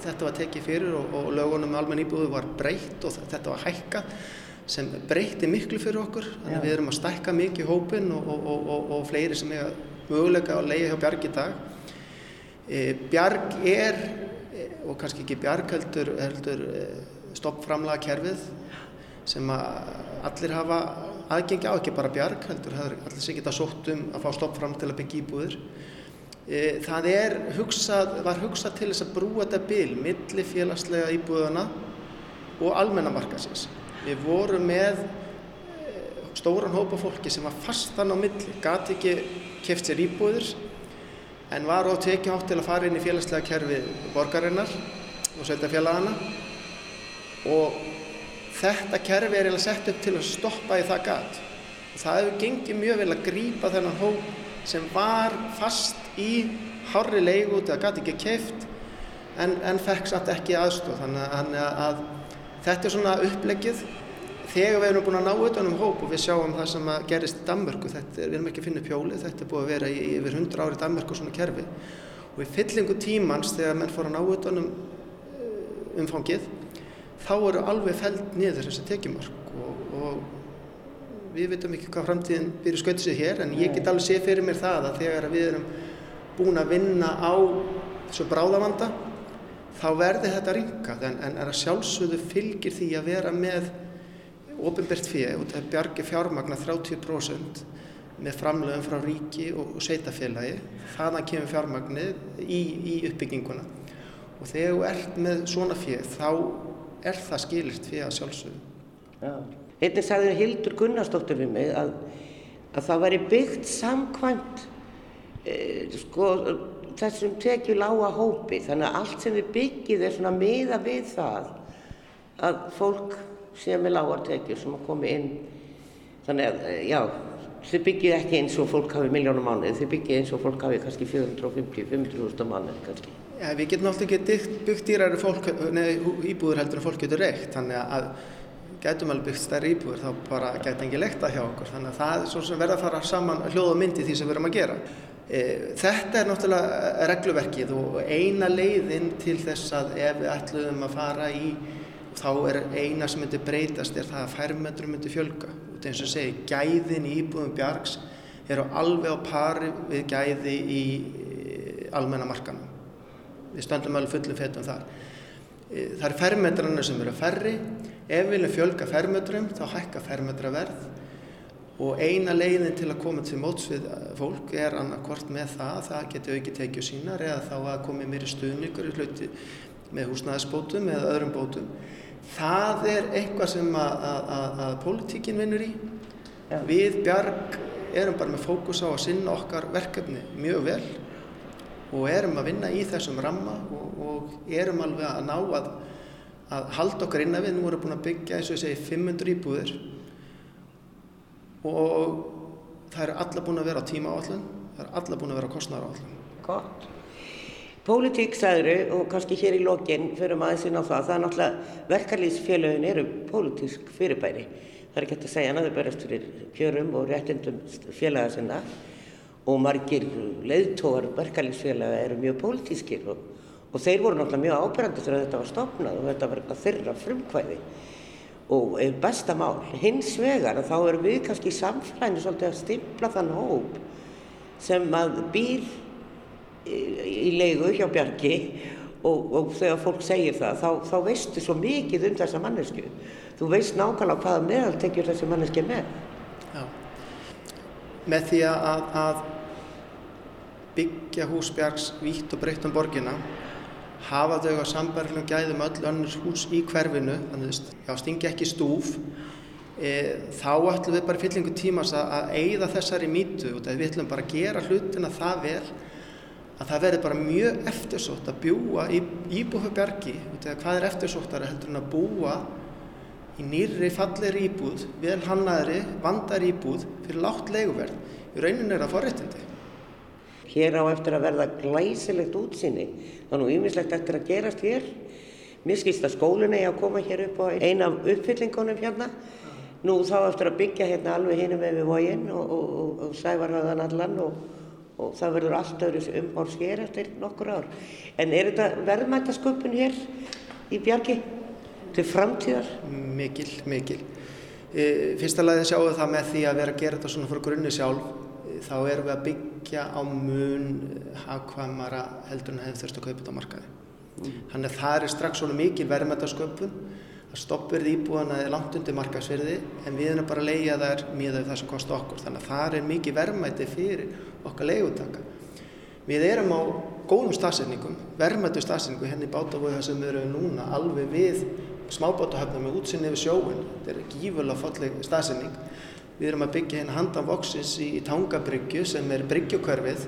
þetta var tekið fyrir og, og lögunum almenn íbúðu var breytt og þetta var hækka sem breytti miklu fyrir okkur. Þannig að við erum að stækka mikið hópin og, og, og fleiri sem er möguleika að leiða hjá Bjarg í dag. Bjarg er og kannski ekki Bjarg heldur, heldur e, stoppframlaga kerfið sem allir hafa aðgengi á, ekki bara Bjarg heldur, allir sem geta sótt um að fá stoppfram til að byggja íbúður E, það er hugsað, var hugsað til þess að brúa þetta bil milli félagslega íbúðana og almennamarkasins. Við vorum með e, stóran hópa fólki sem var fastan á milli, gati ekki keft sér íbúður en var á tekið átt til að fara inn í félagslega kerfi borgarinnar og sveitafélagana og þetta kerfi er eiginlega sett upp til að stoppa í það gat. Það hefur gengið mjög vel að grípa þennan hóp sem var fast í hárri leigu til að gæti ekki keift en, en fekk samt ekki aðstóð þannig að, að þetta er svona upplegið þegar við erum búin að ná auðvitað um hóp og við sjáum það sem gerist í Danmörku þetta er, við erum ekki að finna pjóli, þetta er búið að vera í yfir 100 ári í Danmörku svona kerfi. Og í fyllingu tímans þegar menn fór að ná auðvitað um eh, umfangið þá eru alveg feld niður þessi tekjumark og, og við veitum ekki hvað framtíðin byrju skautið sig hér en ég get alveg sé fyrir mér það að þegar við erum búin að vinna á þessu bráðavanda þá verði þetta ringað en, en er að sjálfsögðu fylgir því að vera með ofinbært fyrir og það bjargi fjármagna 30% með framlöfum frá ríki og sveitafélagi þaðan kemur fjármagnið í, í uppbygginguna. Og þegar þú ert með svona fyrir þá er það skilirt fyrir að sjálfsögðu. Einnig sagði Hildur Gunnarsdóttir við mig að, að það væri byggt samkvæmt e, sko, þessum tekju lága hópi. Þannig að allt sem við byggið er svona miða við það að fólk sé með lágartekjur sem að komi inn. Þannig að eh, já þið byggið ekki eins og fólk hafi miljónum mánuð þið byggið eins og fólk hafi kannski 450-500.000 mánuð kannski. Ja, Við getum alltaf ekki byggt nei, íbúður heldur en fólk getur reykt. Þannig að gætum alveg byggt stærri íbúður þá bara gæti engi lekta hjá okkur. Þannig að það er svo sem verða að fara saman hljóð og myndi því sem við erum að gera. E, þetta er náttúrulega regluverkið og eina leiðin til þess að ef við ætluðum að fara í þá er eina sem myndi breytast er það að færmetrum myndi fjölga. Þetta eins og segi, gæðin í íbúðum bjargs eru alveg á pari við gæði í almenna markanum. Við stöndum alveg fullum fetum þar. E, það er fermetrarnir sem eru færri. Ef við viljum fjölga fermetrum þá hækka fermetraverð og eina leiðin til að koma til móts við fólk er annarkort með það að það geti auki tekið sínar eða þá að komi mér í stuðningur í hluti með húsnæðisbótum eða öðrum bótum. Það er eitthvað sem að, að, að, að pólitíkin vinnur í. Ja. Við bjarg erum bara með fókus á að sinna okkar verkefni mjög vel og erum að vinna í þessum ramma og, og erum alveg að ná að, að halda okkar innan við. Nú erum búin að byggja, eins og ég segi, 500 íbúðir og það er alla búin að vera á tíma áallun, það er alla búin að vera á kostnæra áallun. Gott. Pólitík sagður og kannski hér í lokinn fyrir maður sinna á það, það er náttúrulega verkarlýsfélagin eru pólitísk fyrirbæri. Það er ekki hægt að segja hana, þau berast fyrir kjörum og réttindum félaga sinna og margir leiðtóar verkarlýsfélaga eru mjög pólitískir og, og þeir voru náttúrulega mjög ábyrgandi þegar þetta var stopnað og þetta var þeirra frumkvæði og besta mál. Hins vegar þá erum við kannski í samfélaginu svolítið að stimpla þann hóp sem að býr í leigu hjá Bjarki og, og þegar fólk segir það þá, þá veistu svo mikið um þessa mannesku þú veist nákvæmlega hvaða meðal tekjur þessi manneski með Já. með því að, að byggja hús Bjarks vítt og breytt um borgina hafa þau á sambarlegum gæðum öll önnur hús í hverfinu þannig að stingi ekki stúf e, þá ætlum við bara fyllingu tímas að, að eigða þessari mítu við ætlum bara að gera hlutina það vel að það verður bara mjög eftirsótt að bjúa í íbúðubjargi hvað er eftirsóttara heldur en að búa í nýri fallir íbúð vel hannaðri, vandar íbúð fyrir látt leiguverð? Í raunin er það forréttindi. Hér á eftir að verða glæsilegt útsinni þannig að ymislegt eftir að gerast hér. Mér skilst að skólinu er að koma hér upp á eina af uppfyllingunum hérna. Nú þá eftir að byggja hérna alveg hinum með við vóginn og, og, og, og sævarhaðan allan og og það verður allt öðru umhórs hér eftir nokkur ár. En er þetta verðmættasköpun hér í Bjarki til framtíðar? Mikil, mikil. E, fyrsta lagi sjáum við það með því að vera að gera þetta svona fyrir grunni sjálf. Þá erum við að byggja á mun hagkvæmara heldur en hefur þurft að kaupa þetta á markaði. Mm. Þannig að það er strax svona mikil verðmættasköpun að stoppverði íbúðana er langt undir markaðsverði en við erum bara að leia þær miðað það sem kosti okkur þannig að það er mikið verðmæti fyrir okkar leiðutaka. Við erum á góðum stafsendingum, verðmættu stafsendingu henni hérna bátafóða sem við erum núna alveg við smábátahöfnum með útsinni við sjóun, þetta er gífurlega falleg stafsending. Við erum að byggja hérna handan voksins í, í Tangabryggju sem er bryggjukörfið.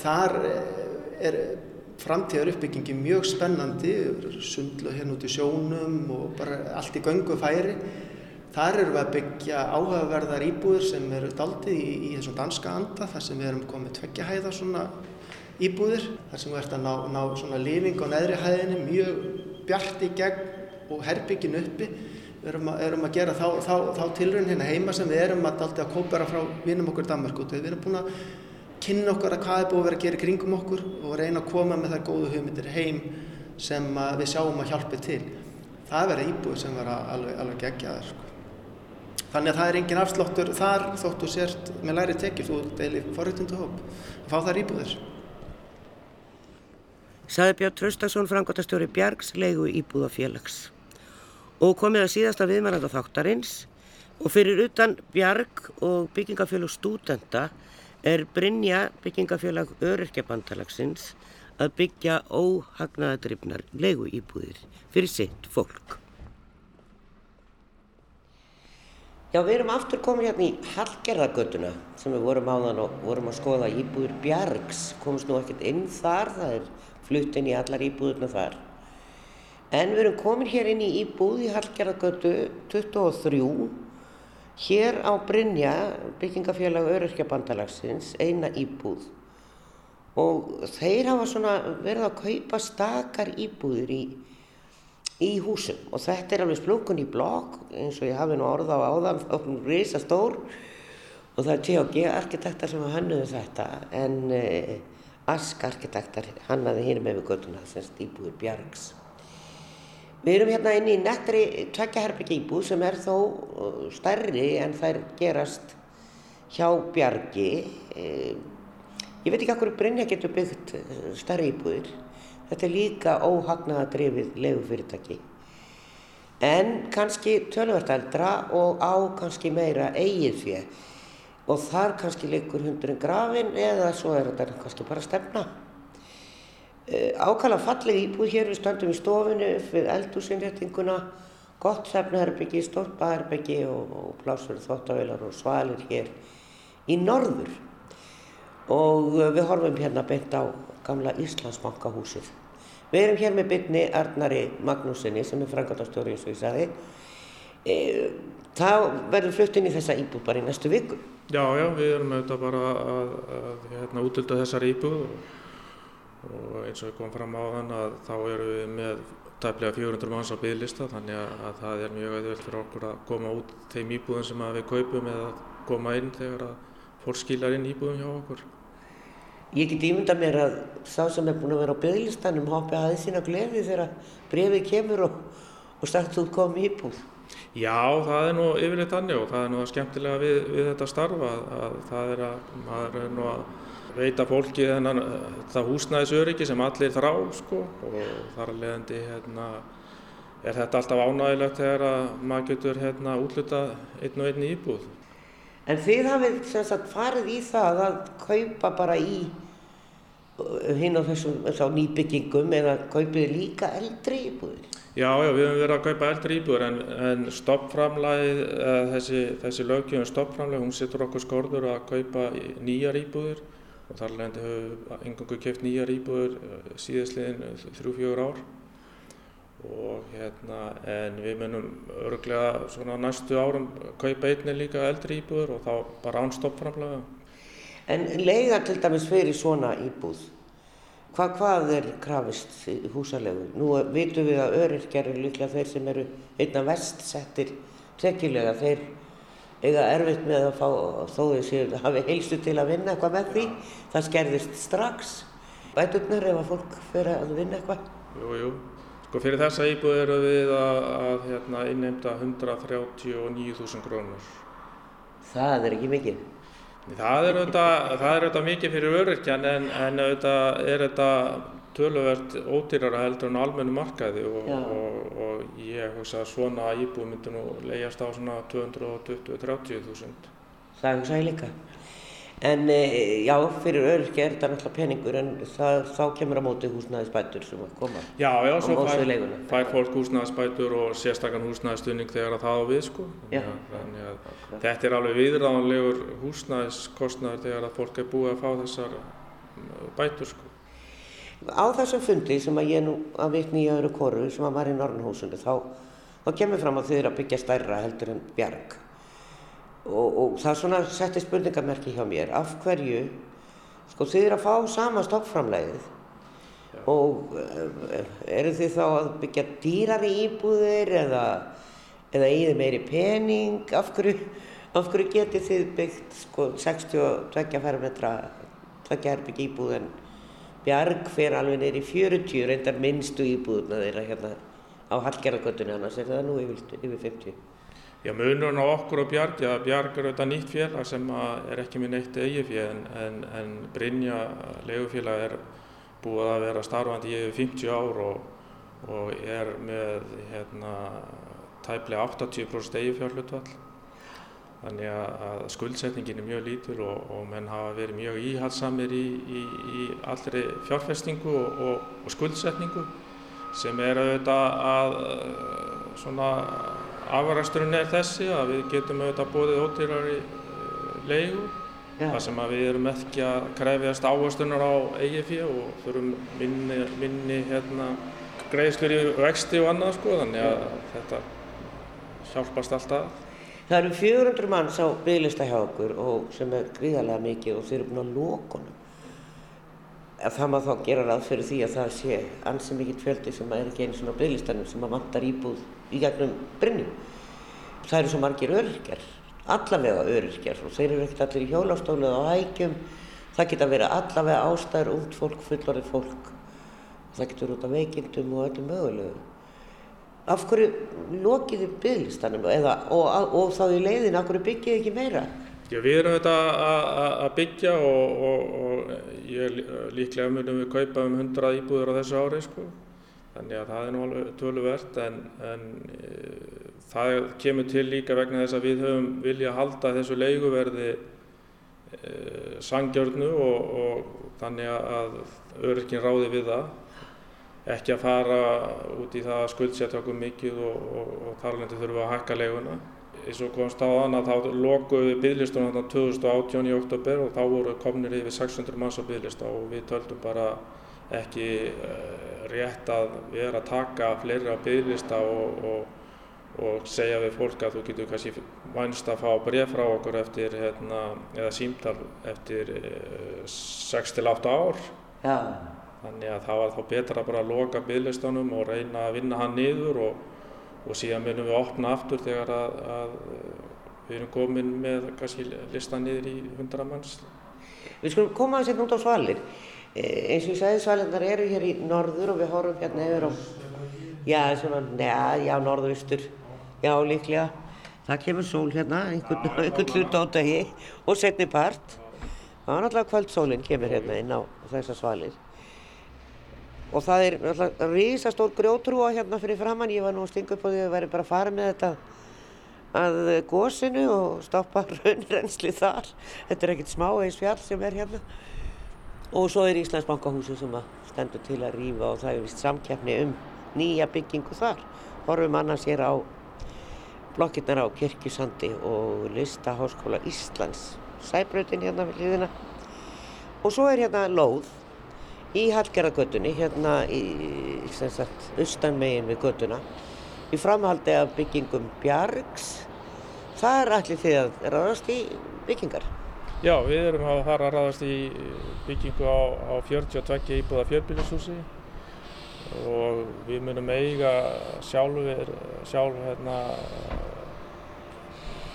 Þar er framtíðar uppbyggingi mjög spennandi, sundlu hérna út í sjónum og bara allt í göngu færi. Þar eru við að byggja áhugaverðar íbúður sem eru daldið í, í þessum danska anda þar sem við erum komið tveggja hæða svona íbúðir. Þar sem við ert að ná, ná svona lífing á neðri hæðinni, mjög bjart í gegn og herbyggin uppi. Við erum erum að gera þá, þá, þá tilrönd hérna heima sem við erum að daldið að kópera frá vinum okkur Danmark út. Við erum búin að kynna okkar að hvað er búið að vera að gera kringum okkur og reyna að koma með þær góðu hugmyndir heim sem við sjáum að hjálpi til. Það verður íbúið sem verður alveg, alveg gegjaðar. Sko. Þannig að það er engin afsláttur þar þóttu sért með læri tekið þú deilir forrættundu hóp að fá þær íbúðir. Saði Björn Traustason, frangotastjóri Bjargs, leigu íbúðafélags. Og komið að síðasta viðmæranda þáttarins og fyrir utan Bjarg og byggingafélag stúdenda er Brynja byggingafélag Öryrkjabandalagsins að byggja óhagnaðadrifnar legu íbúðir fyrir sitt fólk. Já, við erum aftur komið hérna í Hallgerðargötuna sem við vorum á þann og vorum að skoða íbúður Bjargs. Komst nú ekkert inn þar, það er flutt inn í allar íbúðurna þar. En við erum komin hér inn í íbúð í Hallgerðargötu 23 Hér á Brynja, byggingafélag Öryrkjabandalagsins, eina íbúð og þeir hafa svona verið að kaupa stakar íbúðir í í húsum og þetta er alveg splungun í blokk eins og ég hafi nú orða á áðan þá er hún risa stór og það er T.O.G. arkitektar sem hannuði þetta en uh, Ask arkitektar hannaði hér með við göttuna semst íbúður Bjargs. Við erum hérna inn í nettri tveggjaherbyggi íbúð sem er þó uh, stærri en þær gerast hjá Bjargi. Uh, ég veit ekki hvað Brynja getur byggt stærri íbúðir. Þetta er líka óhagnaðadrifið legufyrirtæki. En kannski tölvört eldra og á kannski meira eigið fyrir og þar kannski leikur hundurinn grafin eða svo er þetta kannski bara stefna. Ákala falleg íbúð hér við stöndum í stofinu við eldúsinréttinguna, gott sefnaherbyggi, stórpaherbyggi og, og plásur þóttavilar og svalir hér í norður. Og við horfum hérna beint á gamla Íslandsbankahúsið. Við erum hér með bytni Arnari Magnúsinni sem er frangatastjóri eins og ég sagði. Það verður flutt inn í þessa íbúð bara í næstu viku. Já, já, við erum auðvitað bara að, að hérna, útölda þessar íbúð og, eins og við komum fram á þann að þá erum við með tæplega 400 manns á bygglista þannig að, að það er mjög auðvöld fyrir okkur að koma út þeim íbúðum sem við kaupum eða koma inn þegar að fólk skilar inn íbúðum hjá okkur. Ég get ímynda mér að sá sem er búin að vera á byggglistanum hoppi aðeins sína gleði þegar brefið kemur og, og sagt þú komið íbúð. Já, það er nú yfirleitt annir og það er nú skemmtilega við, við þetta starfa að, að það er að maður er nú að veita fólki þennan það húsnæðisöryggi sem allir þrá sko og þar að leiðandi hérna er þetta alltaf ánægilegt þegar að maður getur hérna útlutað einn og einn íbúð. En þið hafið sem sagt farið í það að kaupa bara í hinn á þessum nýbyggingum eða kaupið líka eldri íbúðir? Já, já, við höfum verið að kaupa eldri íbúður en, en stoppframlæð, þessi, þessi lögjöfum stoppframlæð, hún setur okkur skorður að kaupa nýjar íbúður og þar leðandi höfum engangu keft nýjar íbúður síðastliðin þrjú-fjögur ár og hérna, en við munum örglega svona næstu árum kaupa einni líka eldri íbúður og þá bara án stoppframlæða. En leiða til dæmis fyrir svona íbúð? Hvað, hvað er krafist húsalegu? Nú vitum við að öryrkjar eru líklega þeir sem eru einna vest settir tekjulega. Þeir eiga erfitt með að fá, þó þeir hafi heilsu til að vinna eitthvað með því. Það skerðist strax. Bæturnar ef að fólk fyrir að vinna eitthvað? Jú, jú. Sko fyrir þessa íbúð eru við að, að hérna, innheimta 139.000 krónur. Það er ekki mikið. Það er auðvitað, mikið fyrir öryrkjan en, en auðvitað er þetta töluvert ódýrara heldur en almennu markaði og, og, og ég hugsa að svona íbúð myndi nú leiðast á svona 220-30 þúsund. Það hugsa ég líka. En já, fyrir öryrkja er þetta náttúrulega peningur en það, þá kemur á móti húsnæðisbætur sem að koma já, já, á móti leiguna. Já, fær fólk húsnæðisbætur og sérstakann húsnæðistunning þegar það á við sko. Já. Þannig að okay. þetta er alveg viðráðanlegur húsnæðiskostnæður þegar að fólk er búið að fá þessar bætur sko. Á þessum fundi sem að ég nú að vitni í öðru koru sem að var í Norrnhúsinu þá, þá kemur fram að þið eru að byggja stærra heldur en bjarg. Og, og það svona setti spurningamerki hjá mér. Af hverju sko þið eru að fá sama stoppframlegið og eru þið þá að byggja dýrari íbúðir eða eða eigið meiri pening? Af hverju, af hverju getið þið byggt sko 62 fermetra tveggjaherbygg íbúð en bjarg fer alveg neyri 40 reyndar minnstu íbúðuna þeirra hérna á Hallgerðargötunni annars er það nú yfir, yfir 50 Já, munurinn á okkur og Bjarg, já, Bjarg er auðvitað nýtt félag sem er ekki með neitt eigið fél en, en, en Brynja legufélag er búið að vera starfandi í yfir 50 ár og, og er með hérna, tæplega 80% eigið fjárlutvall. Þannig að skuldsetningin er mjög lítur og, og menn hafa verið mjög íhalsamir í, í, í allri fjárfestingu og, og skuldsetningu sem er auðvitað að svona afræsturinn er þessi að við getum auðvitað bóðið ódýrari leigu Já. þar sem að við erum ekki að krefjast áherstunar á fyrir og þurfum minni, minni hérna, greiðslur í vexti og annað sko þannig að þetta hjálpast alltaf. Það eru 400 manns á bygglista hjá okkur og sem er gríðarlega mikið og þeir eru búin að lókunum. það má þá gera ráð fyrir því að það sé ansi mikill fjöldi sem er ekki einu svona bygglistanum sem að vantar íbúð í gegnum Brynju. Það eru svo margir öryrkjar, allavega öryrkjar og þeir eru ekkert allir í hjólastólu eða á hægjum. Það geta verið allavega ástæður, ungd fólk, fullorðið fólk. Það getur út af veikindum og öllum mögulegu. Af hverju lokiði bygglistanum eða, og, og, og þá í leiðin, af hverju byggið ekki meira? Já, við erum þetta að byggja og, og, og ég líklega munum við kaupa um 100 íbúður á þessu ári sko. Þannig að það er nú alveg töluvert en, en e, það kemur til líka vegna þess að við höfum vilja halda þessu leiguverði e, sangjörnu og, og þannig að öryrkinn ráði við það. Ekki að fara út í það að skuldsetja okkur mikið og þar lendi þurfum við að hækka leiguna eins og komst á þann að þá lokuðu bygglistunum þarna 2018 í oktober og þá voru komnir yfir 600 manns á bygglista og við töldum bara ekki uh, rétt að vera að taka fleiri á bygglista og, og, og segja við fólk að þú getur kannski vænst að fá bref frá okkur eftir hérna, eða símtal eftir uh, 6-8 ár. Já. Þannig að það var þá betra bara að loka bygglistunum og reyna að vinna hann niður og og síðan munum við opna aftur þegar að, að við erum komin með kannski listan niður í 100 manns. Við skulum koma aðeins hérna út á svalir. E, eins og ég sagði svalinnar eru hér í norður og við horfum hérna yfir á, já svona, neða, já norðaustur, já líklega. Það kemur sól hérna, einhvern, hlut á dagi og setni part. Það var náttúrulega kvöldsólinn kemur hérna inn á þessar svalir. Og það er alltaf rísastór grjótrúa hérna fyrir framann, ég var nú að stinga upp á því að við væri bara að fara með þetta að gósinu og stoppa raunrensli þar. Þetta er ekkert smá eins fjall sem er hérna og svo er Íslandsbankahúsi sem stendur til að rýfa og það er vist samkjafni um nýja byggingu þar horfum annars hér á blokkirnar á Kirkjusandi og Listaháskóla Íslands Sæbrautin hérna við hliðina og svo er hérna lóð í Hallgerðargötunni, hérna í, sagt, austan megin við götuna, í framhaldi af byggingum Bjargs. Það er allir því að ráðast í byggingar. Já, við erum að fara að ráðast í byggingu á, á 42 íbúða fjörbílishúsi og við munum eiga sjálfur, sjálf hérna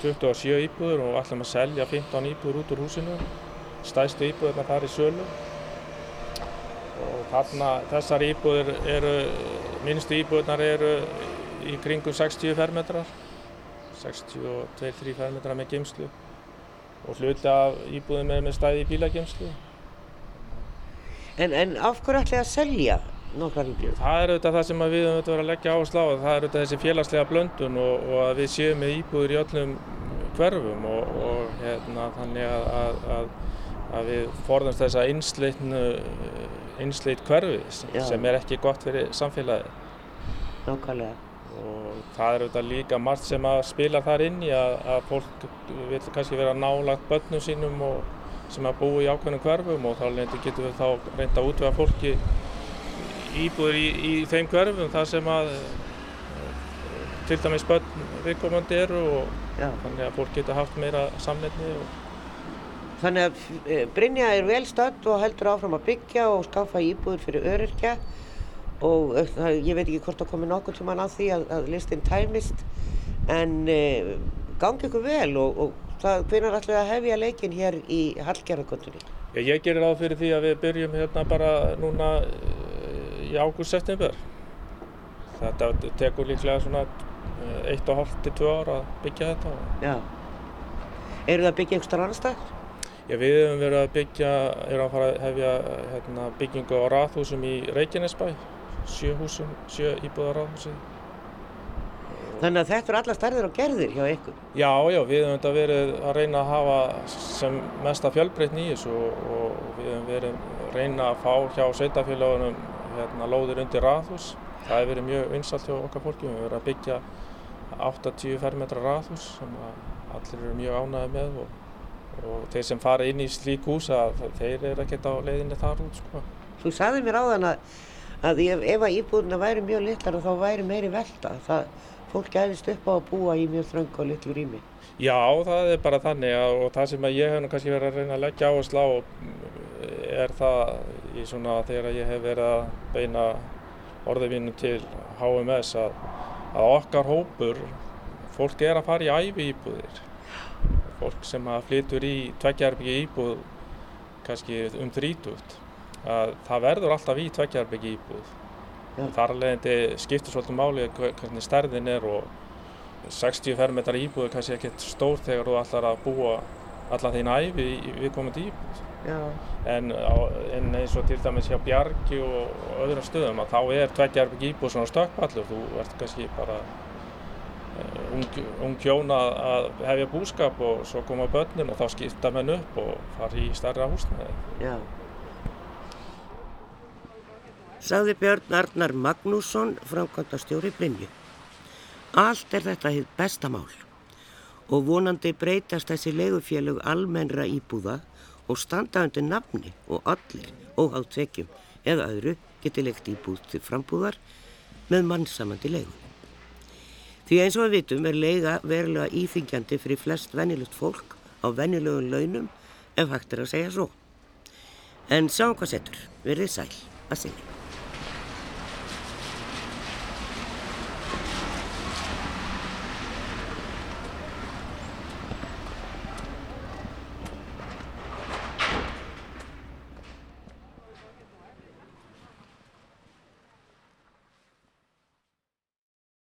27 íbúður og ætlum að selja 15 íbúður út úr húsinu. Stæðstu íbúðurna þar í sölu og þarna þessar íbúðir eru, minnstu íbúðunar eru í kringum 60 fermetrar, 62-3 fermetrar með geimslu og hluti af íbúðum er með stæði í bílageimslu. En, en af hverju ætlaði að selja nokkar íbúður? Það er auðvitað það sem við höfum verið að leggja áherslu á, það er auðvitað þessi félagslega blöndun og, og að við séum með íbúður í öllum hverfum og, og hérna, þannig að, að, að við forðumst þessa einsleitnu einsleitt hverfi Já. sem er ekki gott fyrir samfélagi. Nákvæmlega. Og það er auðvitað líka margt sem að spila þar inn í að, að fólk vil kannski vera nálagt börnum sínum og sem að búa í ákveðnum hverfum og þá getur við þá reynda að útvega fólki íbúður í, í þeim hverfum þar sem að til dæmis börn viðkomandi eru og Já. þannig að fólk getur haft meira samleitni og Þannig að eh, Brynja er vel stödd og heldur áfram að byggja og skaffa íbúður fyrir öryrkja og eh, það, ég veit ekki hvort það komi nokkur til mann að því að, að listin tæmist en e, gangi ykkur vel og, og það ætlum við að hefja leikin hér í Hallgerðarkvöldunni? Ég gerir ráð fyrir því að við byrjum hérna bara núna í ágúst-september. Þetta tekur líklega svona 1,5-2 ára að byggja þetta. Já. Eru það að byggja einhver starf annar stað? Já, við hefum verið að byggja, erum að fara að hefja hérna, byggingu á rathúsum í Reykjanesbæ, sjö húsum, sjö íbúða rathúsi. Þannig að þetta eru alla stærðir og gerðir hjá ykkur? Já, já, við hefum þetta verið að reyna að hafa sem mesta fjölbreytni í þessu og, og við hefum verið að reyna að fá hjá sveitafélagunum hérna, lóðir undir rathús. Það hefur verið mjög vinsalt hjá okkar fólki, við hefum verið að byggja 8-10 fermetra rathús sem allir eru mjög ánæði með og og þeir sem fara inn í slík hús að þeir eru ekkert á leiðinni þar út sko. Þú sagði mér áðan að, að ef, ef að íbúðuna væri mjög litlar þá væri meiri velta það, fólk gæðist upp á að búa í mjög þröng og litlu rými Já, það er bara þannig að, og það sem ég hef kannski verið að reyna að leggja á er það í svona þegar ég hef verið að beina orðivinnu til HMS að, að okkar hópur, fólk er að fara í æfi íbúðir. Fólk sem að flytur í tveggjarbyggji íbúð kannski um þrítugt. Að það verður alltaf í tveggjarbyggji íbúð. Já. Þar alveg skiptir svolítið máli hvernig stærðin er og 60 fermetrar íbúð er kannski ekkert stór þegar þú ætlar að búa allan þín æfi viðkomandi íbúð. Já. En, á, en eins og til dæmis hjá Bjargi og, öðrum stöðum að þá er tveggjarbyggji íbúð svona stökkpallur. Þú ert kannski bara uh, ung, ung hjón að, hefja búskap og svo koma börnin og þá skipta menn upp og fara í starra húsnaði. Já. Sagði Björn Arnar Magnússon, framkvæmdastjóri Brynju. Allt er þetta hitt besta mál og vonandi breytast þessi legufélög almennra íbúða og standa undir nafni og allir, óháð tvekjum eða öðru, geti leikt íbúð til frambúðar með mannsamandi legu. Því eins og við vitum er lega verulega íþingjandi fyrir flest venjulegt fólk á venjulegum launum ef hægt er að segja svo. En sjáum hvað setur, verðið sæl að sinni.